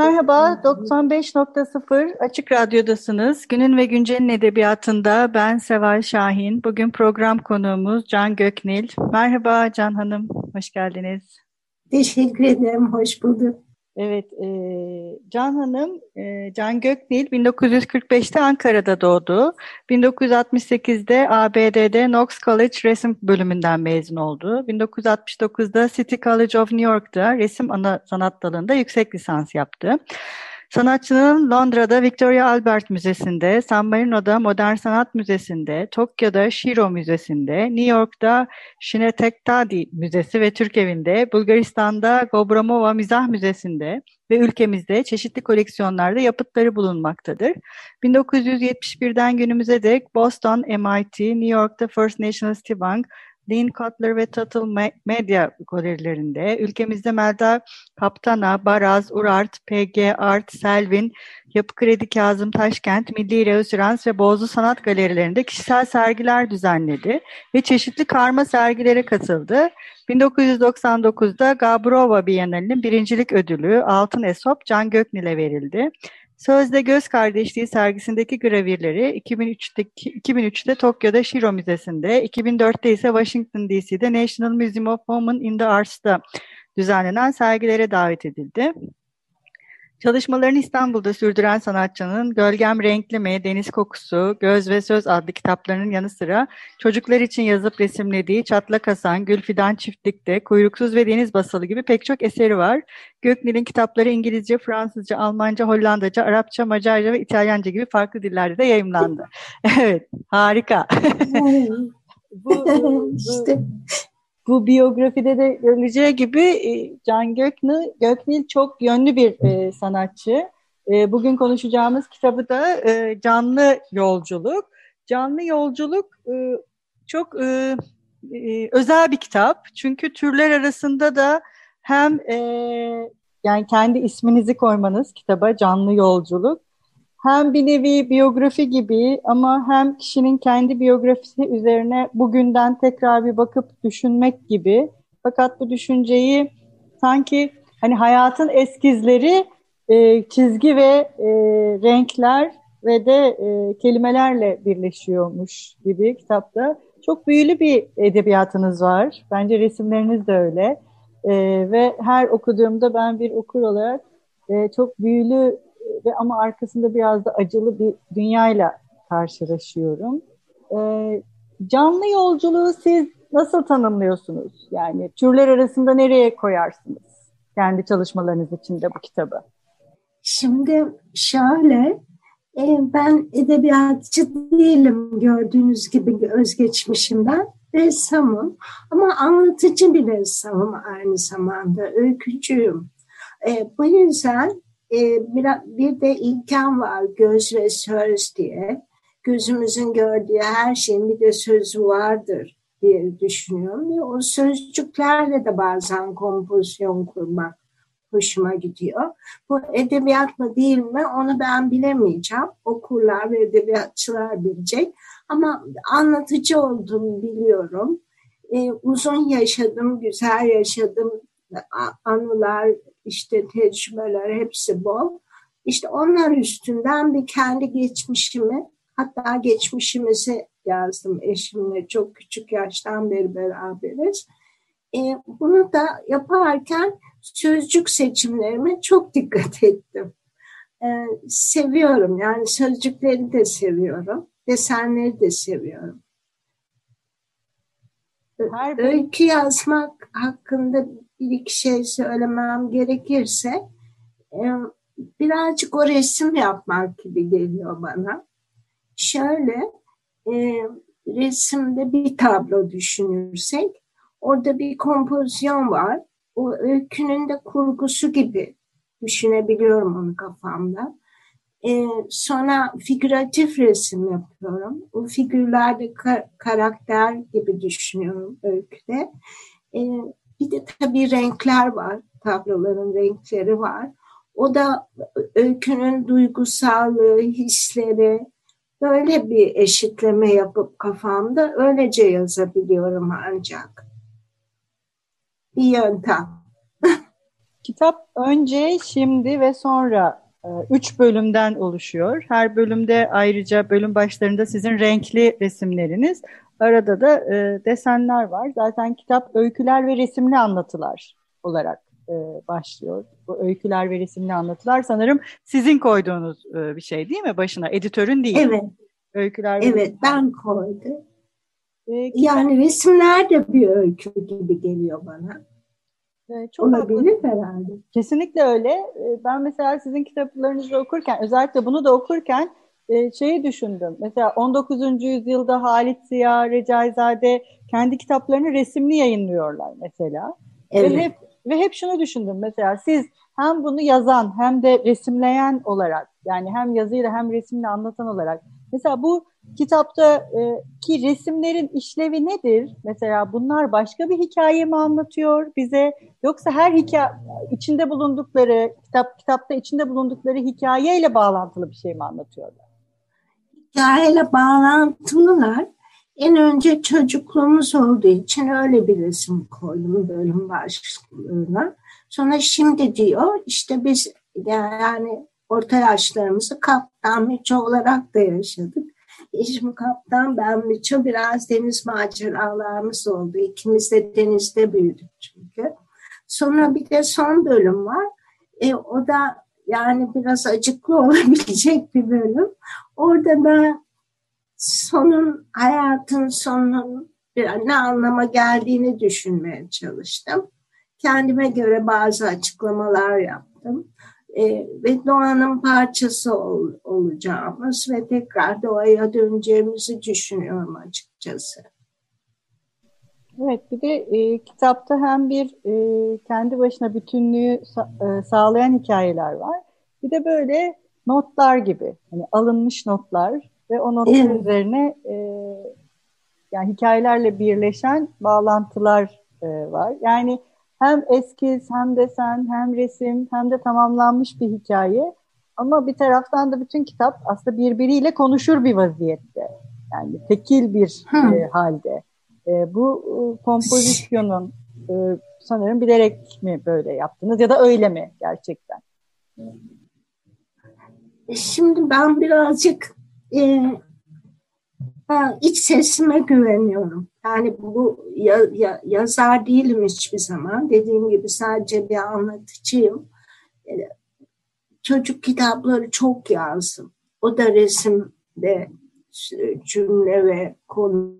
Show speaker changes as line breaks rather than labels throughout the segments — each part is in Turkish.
Merhaba, 95.0 Açık Radyo'dasınız. Günün ve Güncel'in edebiyatında ben Seval Şahin. Bugün program konuğumuz Can Göknil. Merhaba Can Hanım, hoş geldiniz.
Teşekkür ederim, hoş bulduk.
Evet, e, Can Hanım, e, Can Göknil 1945'te Ankara'da doğdu. 1968'de ABD'de Knox College resim bölümünden mezun oldu. 1969'da City College of New York'ta resim ana sanat dalında yüksek lisans yaptı. Sanatçının Londra'da Victoria Albert Müzesi'nde, San Marino'da Modern Sanat Müzesi'nde, Tokyo'da Shiro Müzesi'nde, New York'ta Şinetektadi Müzesi ve Türk Evi'nde, Bulgaristan'da Gobramova Mizah Müzesi'nde ve ülkemizde çeşitli koleksiyonlarda yapıtları bulunmaktadır. 1971'den günümüze dek Boston, MIT, New York'ta First National City Bank, Dean Cutler ve Tuttle Media galerilerinde, ülkemizde Melda Kaptana, Baraz, Urart, PG Art, Selvin, Yapı Kredi Kazım Taşkent, Milli Reösürans ve Bozlu Sanat Galerilerinde kişisel sergiler düzenledi ve çeşitli karma sergilere katıldı. 1999'da Gabrova Bienalinin birincilik ödülü Altın Esop Can Göknil'e verildi. Sözde Göz Kardeşliği sergisindeki gravirleri 2003'te, 2003'te Tokyo'da Shiro Müzesi'nde, 2004'te ise Washington DC'de National Museum of Women in the Arts'ta düzenlenen sergilere davet edildi. Çalışmalarını İstanbul'da sürdüren sanatçının Gölgem Renkli Mi, Deniz Kokusu, Göz ve Söz adlı kitaplarının yanı sıra çocuklar için yazıp resimlediği Çatlak Hasan, Gülfidan Çiftlik'te, Kuyruksuz ve Deniz Basalı gibi pek çok eseri var. Göknil'in kitapları İngilizce, Fransızca, Almanca, Hollandaca, Arapça, Macarca ve İtalyanca gibi farklı dillerde de yayımlandı. evet, harika. bu, bu, işte bu biyografide de görüleceği gibi e, Can Göknil, Göknil çok yönlü bir e, sanatçı. E, bugün konuşacağımız kitabı da e, Canlı Yolculuk. Canlı Yolculuk e, çok e, e, özel bir kitap. Çünkü türler arasında da hem e, yani kendi isminizi koymanız kitaba Canlı Yolculuk hem bir nevi biyografi gibi ama hem kişinin kendi biyografisi üzerine bugünden tekrar bir bakıp düşünmek gibi. Fakat bu düşünceyi sanki hani hayatın eskizleri e, çizgi ve e, renkler ve de e, kelimelerle birleşiyormuş gibi kitapta. Çok büyülü bir edebiyatınız var. Bence resimleriniz de öyle. E, ve her okuduğumda ben bir okur olarak e, çok büyülü ve ama arkasında biraz da acılı bir dünyayla karşılaşıyorum. Ee, canlı yolculuğu siz nasıl tanımlıyorsunuz? Yani türler arasında nereye koyarsınız kendi çalışmalarınız içinde bu kitabı?
Şimdi şöyle, e, ben edebiyatçı değilim gördüğünüz gibi özgeçmişimden. Ressamım ama anlatıcı bir ressamım aynı zamanda, öykücüyüm. E, bu yüzden e, bir de ilkem var göz ve söz diye. Gözümüzün gördüğü her şeyin bir de sözü vardır diye düşünüyorum. Ve o sözcüklerle de bazen kompozisyon kurmak hoşuma gidiyor. Bu edebiyat mı değil mi onu ben bilemeyeceğim. Okurlar ve edebiyatçılar bilecek. Ama anlatıcı olduğumu biliyorum. Ee, uzun yaşadım, güzel yaşadım anılar, işte tecrübeler hepsi bol. İşte onlar üstünden bir kendi geçmişimi, hatta geçmişimizi yazdım eşimle. Çok küçük yaştan beri beraberiz. E, bunu da yaparken sözcük seçimlerime çok dikkat ettim. E, seviyorum yani sözcükleri de seviyorum, desenleri de seviyorum. Her Öykü yazmak hakkında bir iki şey söylemem gerekirse e, birazcık o resim yapmak gibi geliyor bana. Şöyle e, resimde bir tablo düşünürsek orada bir kompozisyon var. O öykünün de kurgusu gibi düşünebiliyorum onu kafamda. Ee, sonra figüratif resim yapıyorum. O figürlerde kar karakter gibi düşünüyorum öyküde. Bir de tabii renkler var. Tabloların renkleri var. O da öykünün duygusallığı, hisleri, böyle bir eşitleme yapıp kafamda öylece yazabiliyorum ancak. Bir yöntem.
Kitap önce, şimdi ve sonra e, üç bölümden oluşuyor. Her bölümde ayrıca bölüm başlarında sizin renkli resimleriniz, arada da e, desenler var. Zaten kitap öyküler ve resimli anlatılar olarak e, başlıyor. Bu öyküler ve resimli anlatılar sanırım sizin koyduğunuz e, bir şey değil mi başına? Editörün değil.
Evet.
Öyküler ve
Evet ben koydum. E, yani resimler de bir öykü gibi geliyor bana.
E, çok
Olabilir haklı. herhalde.
Kesinlikle öyle. E, ben mesela sizin kitaplarınızı okurken, özellikle bunu da okurken e, şeyi düşündüm. Mesela 19. yüzyılda Halit Ziya, Recaizade kendi kitaplarını resimli yayınlıyorlar mesela. Evet. Ve hep ve hep şunu düşündüm mesela siz hem bunu yazan hem de resimleyen olarak yani hem yazıyla hem resimle anlatan olarak mesela bu kitapta e, ki resimlerin işlevi nedir? Mesela bunlar başka bir hikaye mi anlatıyor bize yoksa her hikaye içinde bulundukları kitap kitapta içinde bulundukları hikayeyle bağlantılı bir şey mi anlatıyorlar?
Hikayeyle bağlantılılar en önce çocukluğumuz olduğu için öyle bir resim koydum bölüm başlığına. Sonra şimdi diyor işte biz yani orta yaşlarımızı Kaptan Miço olarak da yaşadık. Eşim Kaptan, ben Miço biraz deniz maceralarımız oldu. İkimiz de denizde büyüdük çünkü. Sonra bir de son bölüm var. E, o da yani biraz acıklı olabilecek bir bölüm. Orada da sonun, hayatın sonunun bir ne anlama geldiğini düşünmeye çalıştım. Kendime göre bazı açıklamalar yaptım. E, ve doğanın parçası ol, olacağımız ve tekrar doğaya döneceğimizi düşünüyorum açıkçası.
Evet, bir de e, kitapta hem bir e, kendi başına bütünlüğü sa e, sağlayan hikayeler var. Bir de böyle notlar gibi, hani alınmış notlar ve o notlar evet. üzerine e, yani hikayelerle birleşen bağlantılar e, var. Yani hem eskiz hem desen hem resim hem de tamamlanmış bir hikaye ama bir taraftan da bütün kitap aslında birbiriyle konuşur bir vaziyette. Yani tekil bir e, halde. E, bu e, kompozisyonun e, sanırım bilerek mi böyle yaptınız ya da öyle mi gerçekten?
Şimdi ben birazcık e, iç sesime güveniyorum. Yani bu ya, ya, yazar değilim hiçbir zaman. Dediğim gibi sadece bir anlatıcıyım. E, çocuk kitapları çok yazdım. O da resimde cümle ve konu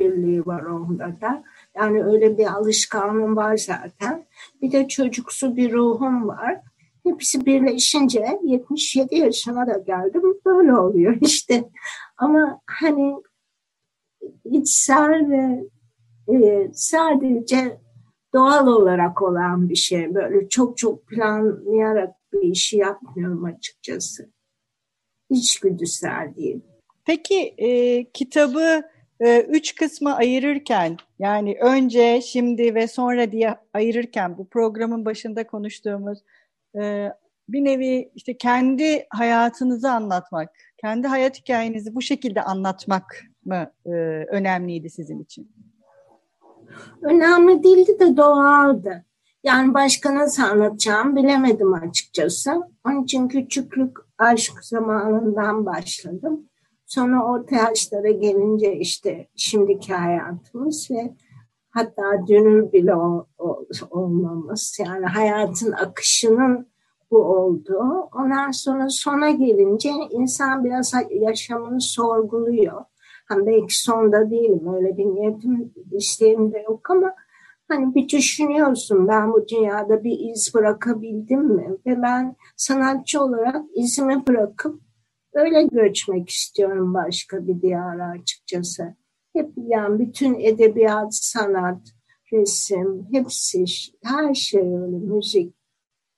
birliği var onda da. Yani öyle bir alışkanlığım var zaten. Bir de çocuksu bir ruhum var. Hepsi birleşince 77 yaşına da geldim. Böyle oluyor işte. Ama hani içsel ve e, sadece doğal olarak olan bir şey. Böyle çok çok planlayarak bir işi yapmıyorum açıkçası. İçgüdüsel değil.
Peki e, kitabı e, üç kısma ayırırken yani önce, şimdi ve sonra diye ayırırken bu programın başında konuştuğumuz e, bir nevi işte kendi hayatınızı anlatmak, kendi hayat hikayenizi bu şekilde anlatmak mı e, önemliydi sizin için?
Önemli değildi de doğaldı. Yani başka nasıl anlatacağım bilemedim açıkçası. Onun için küçüklük aşk zamanından başladım. Sonra orta yaşlara gelince işte şimdiki hayatımız ve hatta dünür bile ol, ol, olmamız yani hayatın akışının bu oldu. Ondan sonra sona gelince insan biraz yaşamını sorguluyor. Hani belki sonda değilim öyle bir niyetim isteğim de yok ama hani bir düşünüyorsun ben bu dünyada bir iz bırakabildim mi? Ve ben sanatçı olarak izimi bırakıp öyle göçmek istiyorum başka bir diyara açıkçası. Hep yani bütün edebiyat, sanat, resim, hepsi, her şey öyle, müzik.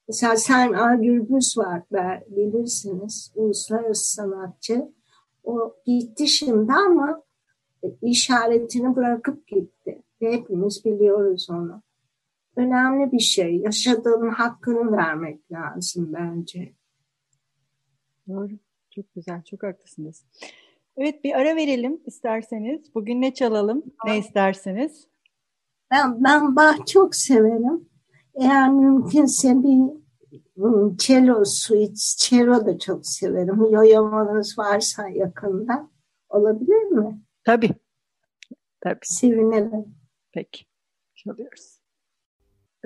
Mesela Sen A. Gürbüz var, bilirsiniz, uluslararası sanatçı. O gitti şimdi ama işaretini bırakıp gitti. Ve hepimiz biliyoruz onu. Önemli bir şey. Yaşadığın hakkını vermek lazım bence.
Doğru. Çok güzel. Çok haklısınız. Evet bir ara verelim isterseniz. Bugün ne çalalım? Ne isterseniz?
Ben, ben Bach çok severim. Eğer mümkünse bir hmm, cello suite, cello da çok severim. Yoyomanız varsa yakında olabilir mi?
Tabii. Tabii.
Sevinirim.
Peki. Çalıyoruz.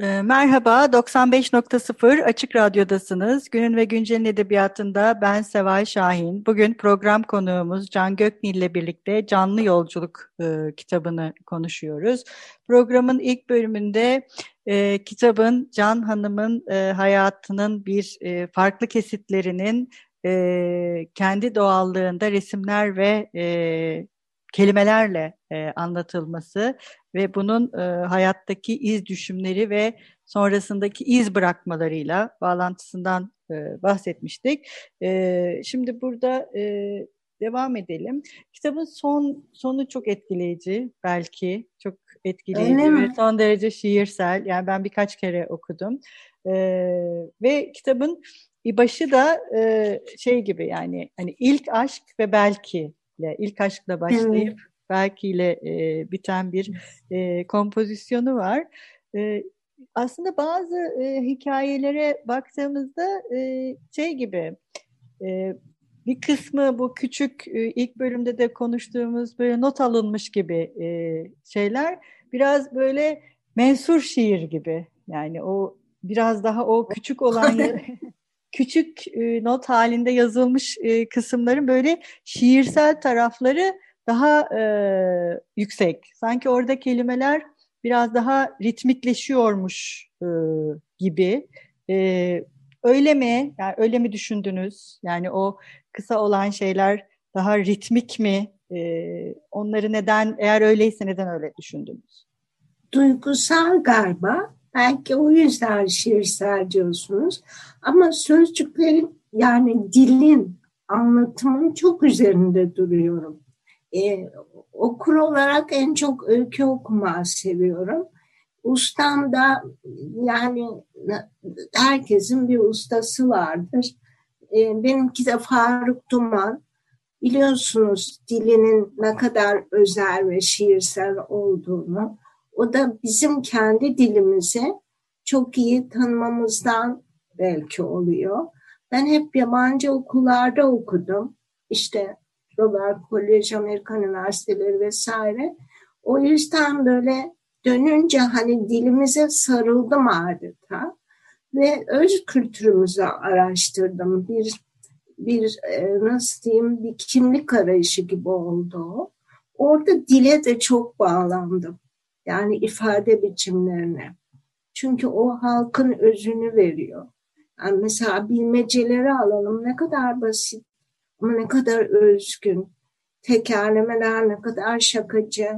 Ee, merhaba, 95.0 Açık Radyo'dasınız. Günün ve Güncel'in edebiyatında ben Seval Şahin. Bugün program konuğumuz Can Göknil ile birlikte Canlı Yolculuk e, kitabını konuşuyoruz. Programın ilk bölümünde e, kitabın Can Hanım'ın e, hayatının bir e, farklı kesitlerinin e, kendi doğallığında resimler ve e, kelimelerle e, anlatılması ve bunun e, hayattaki iz düşümleri ve sonrasındaki iz bırakmalarıyla bağlantısından e, bahsetmiştik. E, şimdi burada e, devam edelim. Kitabın son sonu çok etkileyici belki çok etkileyici ve son derece şiirsel. Yani ben birkaç kere okudum e, ve kitabın başı da e, şey gibi yani hani ilk aşk ve belki ile ilk aşkla başlayıp evet. belki ile e, biten bir e, kompozisyonu var. E, aslında bazı e, hikayelere baktığımızda e, şey gibi e, bir kısmı bu küçük e, ilk bölümde de konuştuğumuz böyle not alınmış gibi e, şeyler biraz böyle mensur şiir gibi yani o biraz daha o küçük olan küçük e, not halinde yazılmış e, kısımların böyle şiirsel tarafları daha e, yüksek. Sanki orada kelimeler biraz daha ritmikleşiyormuş e, gibi. E, öyle mi? Yani öyle mi düşündünüz? Yani o kısa olan şeyler daha ritmik mi? E, onları neden, eğer öyleyse neden öyle düşündünüz?
Duygusal galiba. Belki o yüzden şiirsel diyorsunuz. Ama sözcüklerin yani dilin, anlatımın çok üzerinde duruyorum. Ee, okur olarak en çok öykü okumayı seviyorum. Ustam da yani herkesin bir ustası vardır. Ee, benimki de Faruk Duman. Biliyorsunuz dilinin ne kadar özel ve şiirsel olduğunu. O da bizim kendi dilimizi çok iyi tanımamızdan belki oluyor. Ben hep yabancı okullarda okudum. İşte Robert College, Amerikan Üniversiteleri vesaire. O yüzden böyle dönünce hani dilimize sarıldım adeta ve öz kültürümüzü araştırdım. Bir bir e, nasıl diyeyim bir kimlik arayışı gibi oldu. Orada dile de çok bağlandım. Yani ifade biçimlerine. Çünkü o halkın özünü veriyor. Yani mesela bilmeceleri alalım ne kadar basit ama ne kadar özgün. Tekerlemeler ne kadar şakacı.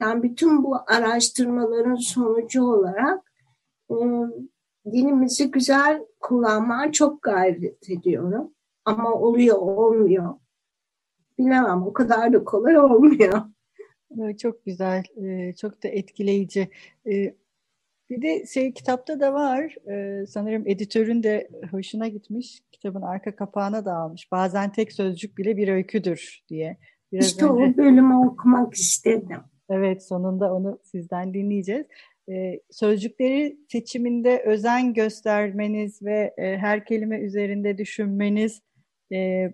Yani bütün bu araştırmaların sonucu olarak e, dilimizi güzel kullanmaya çok gayret ediyorum. Ama oluyor olmuyor. Bilemem o kadar da kolay olmuyor.
Çok güzel, çok da etkileyici. Bir de şey kitapta da var, sanırım editörün de hoşuna gitmiş, kitabın arka kapağına da almış. Bazen tek sözcük bile bir öyküdür diye.
Biraz işte önce... o bölümü okumak istedim.
Evet, sonunda onu sizden dinleyeceğiz. Sözcükleri seçiminde özen göstermeniz ve her kelime üzerinde düşünmeniz,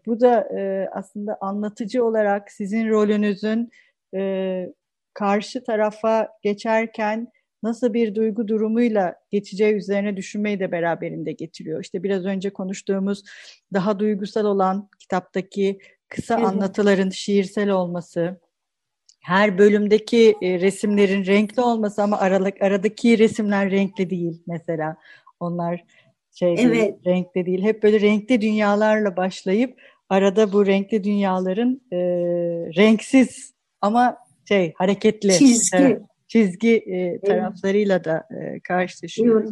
bu da aslında anlatıcı olarak sizin rolünüzün e, karşı tarafa geçerken nasıl bir duygu durumuyla geçeceği üzerine düşünmeyi de beraberinde getiriyor. İşte biraz önce konuştuğumuz daha duygusal olan kitaptaki kısa evet. anlatıların şiirsel olması, her bölümdeki e, resimlerin renkli olması ama aralık aradaki resimler renkli değil mesela. Onlar şey evet. değil, renkli değil. Hep böyle renkli dünyalarla başlayıp arada bu renkli dünyaların e, renksiz ama şey hareketli
çizgi,
e, çizgi e, taraflarıyla da e, karşılaşıyoruz.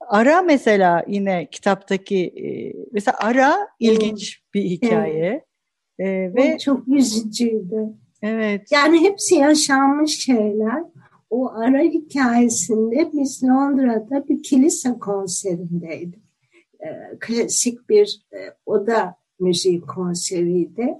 Ara mesela yine kitaptaki e, mesela Ara ilginç bir hikaye.
Evet. E, ve o çok üzücüydü.
Evet.
Yani hepsi yaşanmış şeyler. O ara hikayesinde biz Londra'da bir kilise konserindeydik. E, klasik bir e, oda müziği konseriydi.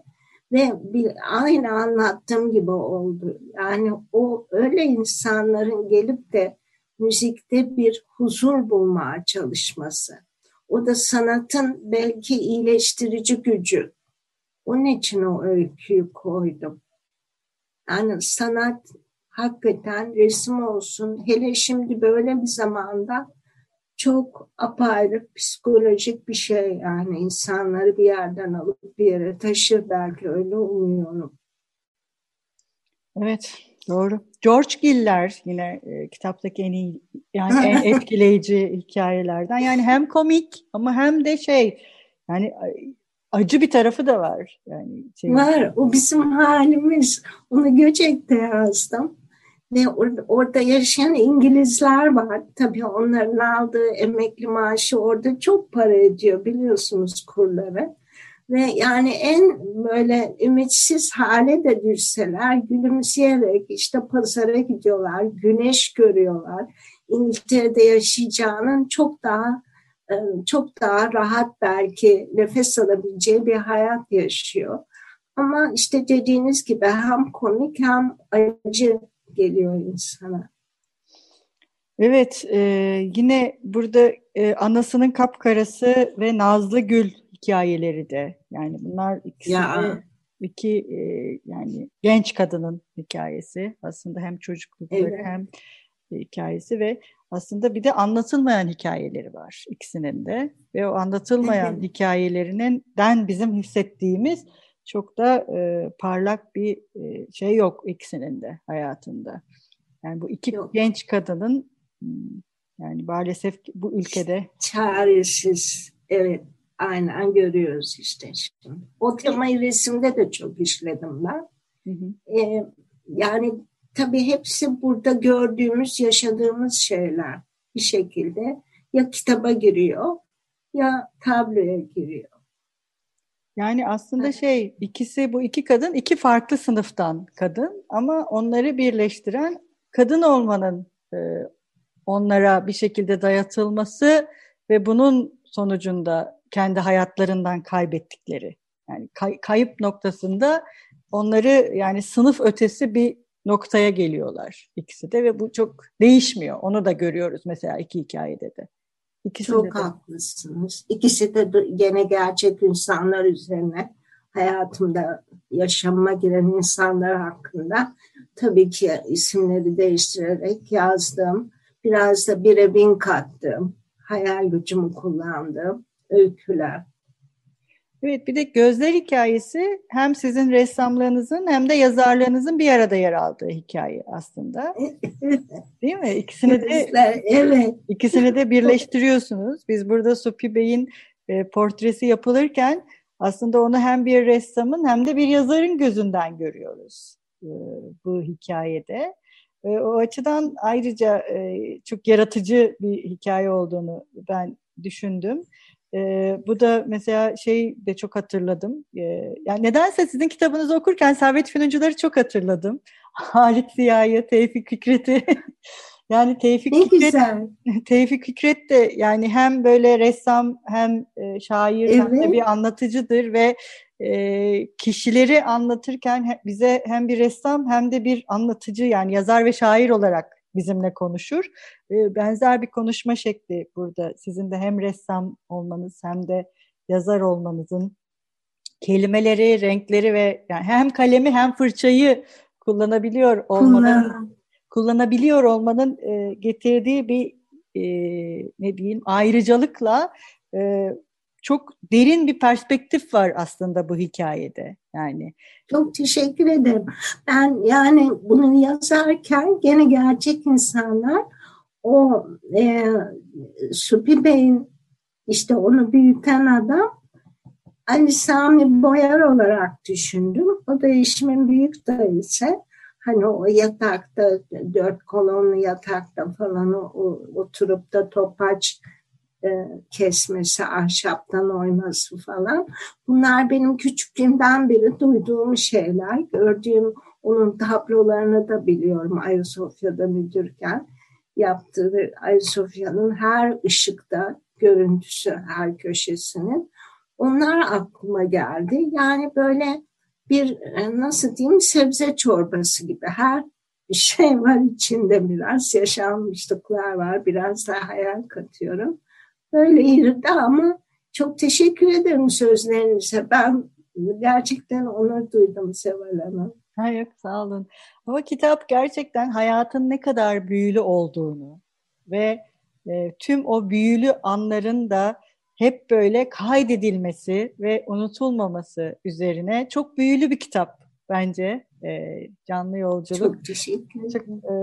Ve bir, aynı anlattığım gibi oldu. Yani o öyle insanların gelip de müzikte bir huzur bulmaya çalışması. O da sanatın belki iyileştirici gücü. Onun için o öyküyü koydum. Yani sanat hakikaten resim olsun. Hele şimdi böyle bir zamanda çok apayrı psikolojik bir şey. Yani insanları bir yerden alıp bir yere taşır belki öyle umuyorum.
Evet, doğru. George Giller yine e, kitaptaki en iyi, yani en etkileyici hikayelerden. Yani hem komik ama hem de şey, yani acı bir tarafı da var. Yani
şey, var. O bizim halimiz. Onu Göcek'te yazdım. Ve orada, orada yaşayan İngilizler var. Tabii onların aldığı emekli maaşı orada çok para ediyor biliyorsunuz kurları. Ve yani en böyle ümitsiz hale de düşseler gülümseyerek işte pazara gidiyorlar, güneş görüyorlar. İngiltere'de yaşayacağının çok daha e, çok daha rahat belki nefes alabileceği bir hayat yaşıyor. Ama işte dediğiniz gibi hem komik hem acı geliyor insana.
Evet, e, yine burada e, anasının kapkarası ve Nazlı Gül hikayeleri de yani bunlar ikisi ya. de iki e, yani genç kadının hikayesi aslında hem çocuklukları evet. hem hikayesi ve aslında bir de anlatılmayan hikayeleri var ikisinin de ve o anlatılmayan evet. hikayelerinden bizim hissettiğimiz çok da e, parlak bir e, şey yok ikisinin de hayatında. Yani bu iki yok. genç kadının hmm, yani maalesef bu ülkede
çaresiz evet aynen görüyoruz işte şimdi. O temayı resimde de çok işledim ben. Hı hı. Ee, yani tabii hepsi burada gördüğümüz, yaşadığımız şeyler bir şekilde ya kitaba giriyor ya tabloya giriyor.
Yani aslında şey ikisi bu iki kadın iki farklı sınıftan kadın ama onları birleştiren kadın olmanın e, onlara bir şekilde dayatılması ve bunun sonucunda kendi hayatlarından kaybettikleri. Yani kay, kayıp noktasında onları yani sınıf ötesi bir noktaya geliyorlar ikisi de ve bu çok değişmiyor. Onu da görüyoruz mesela iki hikayede de.
İkisinde Çok de. haklısınız. İkisi de gene gerçek insanlar üzerine hayatımda yaşamama giren insanlar hakkında tabii ki isimleri değiştirerek yazdım. Biraz da bire bin kattım. Hayal gücümü kullandım. Öyküler.
Evet bir de gözler hikayesi hem sizin ressamlığınızın hem de yazarlığınızın bir arada yer aldığı hikaye aslında. Değil mi? İkisini de evet. İkisini de birleştiriyorsunuz. Biz burada Supi Bey'in e, portresi yapılırken aslında onu hem bir ressamın hem de bir yazarın gözünden görüyoruz e, bu hikayede. E, o açıdan ayrıca e, çok yaratıcı bir hikaye olduğunu ben düşündüm. E, bu da mesela şey de çok hatırladım. E, yani nedense sizin kitabınızı okurken Servet Fünuncuları çok hatırladım. Halit Ziya'yı, Tevfik Fikret'i. yani Tevfik
ne Fikret, güzel.
Tevfik Fikret de yani hem böyle ressam hem şair evet. hem de bir anlatıcıdır ve e, kişileri anlatırken bize hem bir ressam hem de bir anlatıcı yani yazar ve şair olarak bizimle konuşur. Ee, benzer bir konuşma şekli burada. Sizin de hem ressam olmanız hem de yazar olmanızın kelimeleri, renkleri ve yani hem kalemi hem fırçayı kullanabiliyor olmanın Kullan. kullanabiliyor olmanın e, getirdiği bir e, ne diyeyim ayrıcalıkla e, çok derin bir perspektif var aslında bu hikayede. Yani
çok teşekkür ederim. Ben yani bunu yazarken gene gerçek insanlar o e, Supi Bey'in işte onu büyüten adam Ali Sami Boyar olarak düşündüm. O da eşimin büyük dayısı. Hani o yatakta, dört kolonlu yatakta falan o, oturup da topaç e, kesmesi, ahşaptan oyması falan. Bunlar benim küçüklüğümden beri duyduğum şeyler. Gördüğüm onun tablolarını da biliyorum Ayasofya'da müdürken. Yaptığı Ayasofya'nın her ışıkta görüntüsü, her köşesinin. Onlar aklıma geldi. Yani böyle bir e, nasıl diyeyim sebze çorbası gibi her bir şey var içinde biraz yaşanmışlıklar var biraz da hayal katıyorum. Böyle yürüdü ama çok teşekkür ederim sözlerinize. Ben gerçekten onur duydum Seval Hanım.
Hayır, sağ olun. Ama kitap gerçekten hayatın ne kadar büyülü olduğunu ve e, tüm o büyülü anların da hep böyle kaydedilmesi ve unutulmaması üzerine çok büyülü bir kitap bence. E, canlı yolculuk.
Çok teşekkür ederim. Çok, e,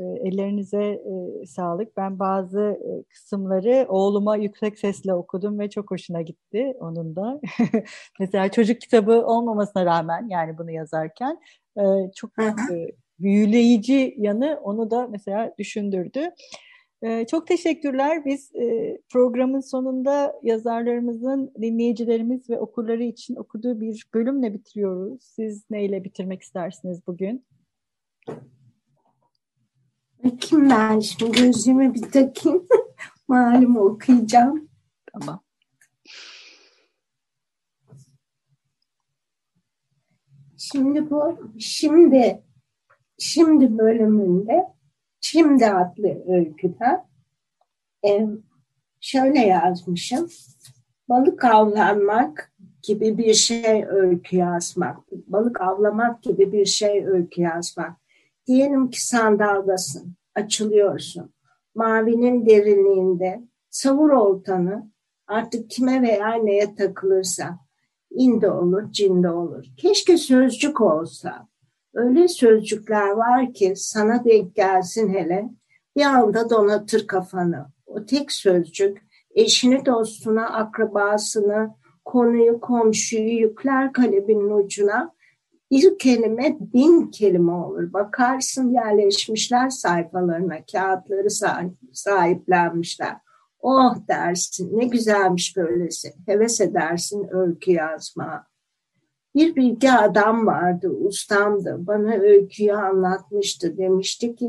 e, ellerinize e, sağlık. Ben bazı e, kısımları oğluma yüksek sesle okudum ve çok hoşuna gitti onun da. Mesela çocuk kitabı olmamasına rağmen yani bunu yazarken e, çok e, büyüleyici yanı onu da mesela düşündürdü. Ee, çok teşekkürler. Biz e, programın sonunda yazarlarımızın dinleyicilerimiz ve okurları için okuduğu bir bölümle bitiriyoruz. Siz neyle bitirmek istersiniz bugün?
Bakayım ben şimdi gözümü bir takayım. Malum okuyacağım.
Tamam.
Şimdi bu şimdi şimdi bölümünde Şimdi adlı öyküde e, şöyle yazmışım. Balık avlanmak gibi bir şey öykü yazmak. Balık avlamak gibi bir şey öykü yazmak. Diyelim ki sandaldasın, açılıyorsun. Mavinin derinliğinde savur oltanı artık kime veya neye takılırsa inde olur, cinde olur. Keşke sözcük olsa öyle sözcükler var ki sana denk gelsin hele bir anda donatır kafanı. O tek sözcük eşini, dostuna, akrabasını, konuyu, komşuyu yükler kaleminin ucuna. Bir kelime bin kelime olur. Bakarsın yerleşmişler sayfalarına, kağıtları sahiplenmişler. Oh dersin, ne güzelmiş böylesi. Heves edersin öykü yazma. Bir bilgi adam vardı, ustamdı. Bana öyküyü anlatmıştı. Demişti ki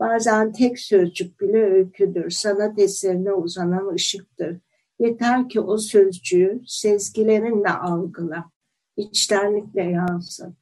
bazen tek sözcük bile öyküdür. Sanat eserine uzanan ışıktır. Yeter ki o sözcüğü sezgilerinle algıla. içtenlikle yansın.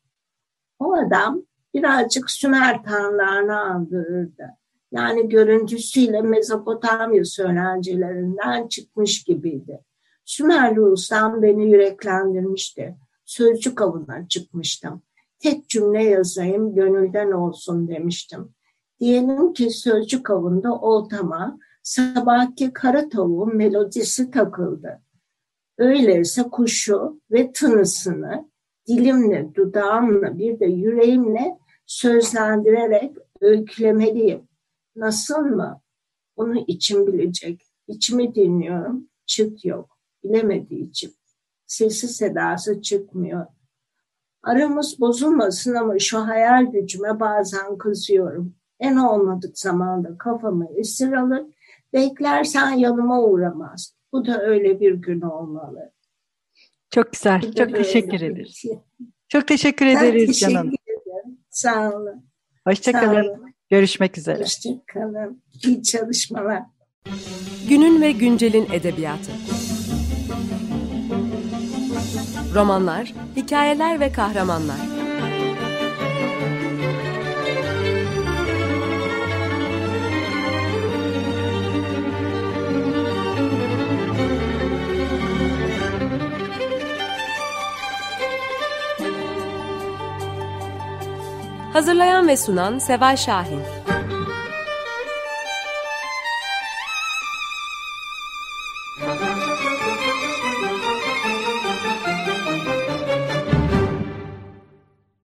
O adam birazcık Sümer tanrılarını andırırdı. Yani görüntüsüyle Mezopotamya söylencilerinden çıkmış gibiydi. Sümerli ustam beni yüreklendirmişti sözcük avına çıkmıştım. Tek cümle yazayım gönülden olsun demiştim. Diyelim ki sözcük avında oltama sabahki kara tavuğun melodisi takıldı. Öyleyse kuşu ve tınısını dilimle, dudağımla bir de yüreğimle sözlendirerek öykülemeliyim. Nasıl mı? Onu içim bilecek. İçimi dinliyorum, çıt yok. Bilemediği için sesi sedası çıkmıyor. Aramız bozulmasın ama şu hayal gücüme bazen kızıyorum. En olmadık zamanda kafamı esir alır, beklersen yanıma uğramaz. Bu da öyle bir gün olmalı.
Çok güzel, Bu çok teşekkür ederiz. Şey. Çok teşekkür ederiz teşekkür canım.
Ederim. Sağ olun.
Hoşçakalın. Görüşmek üzere.
Hoşçakalın. İyi çalışmalar.
Günün ve güncelin edebiyatı romanlar, hikayeler ve kahramanlar. Hazırlayan ve sunan Seval Şahin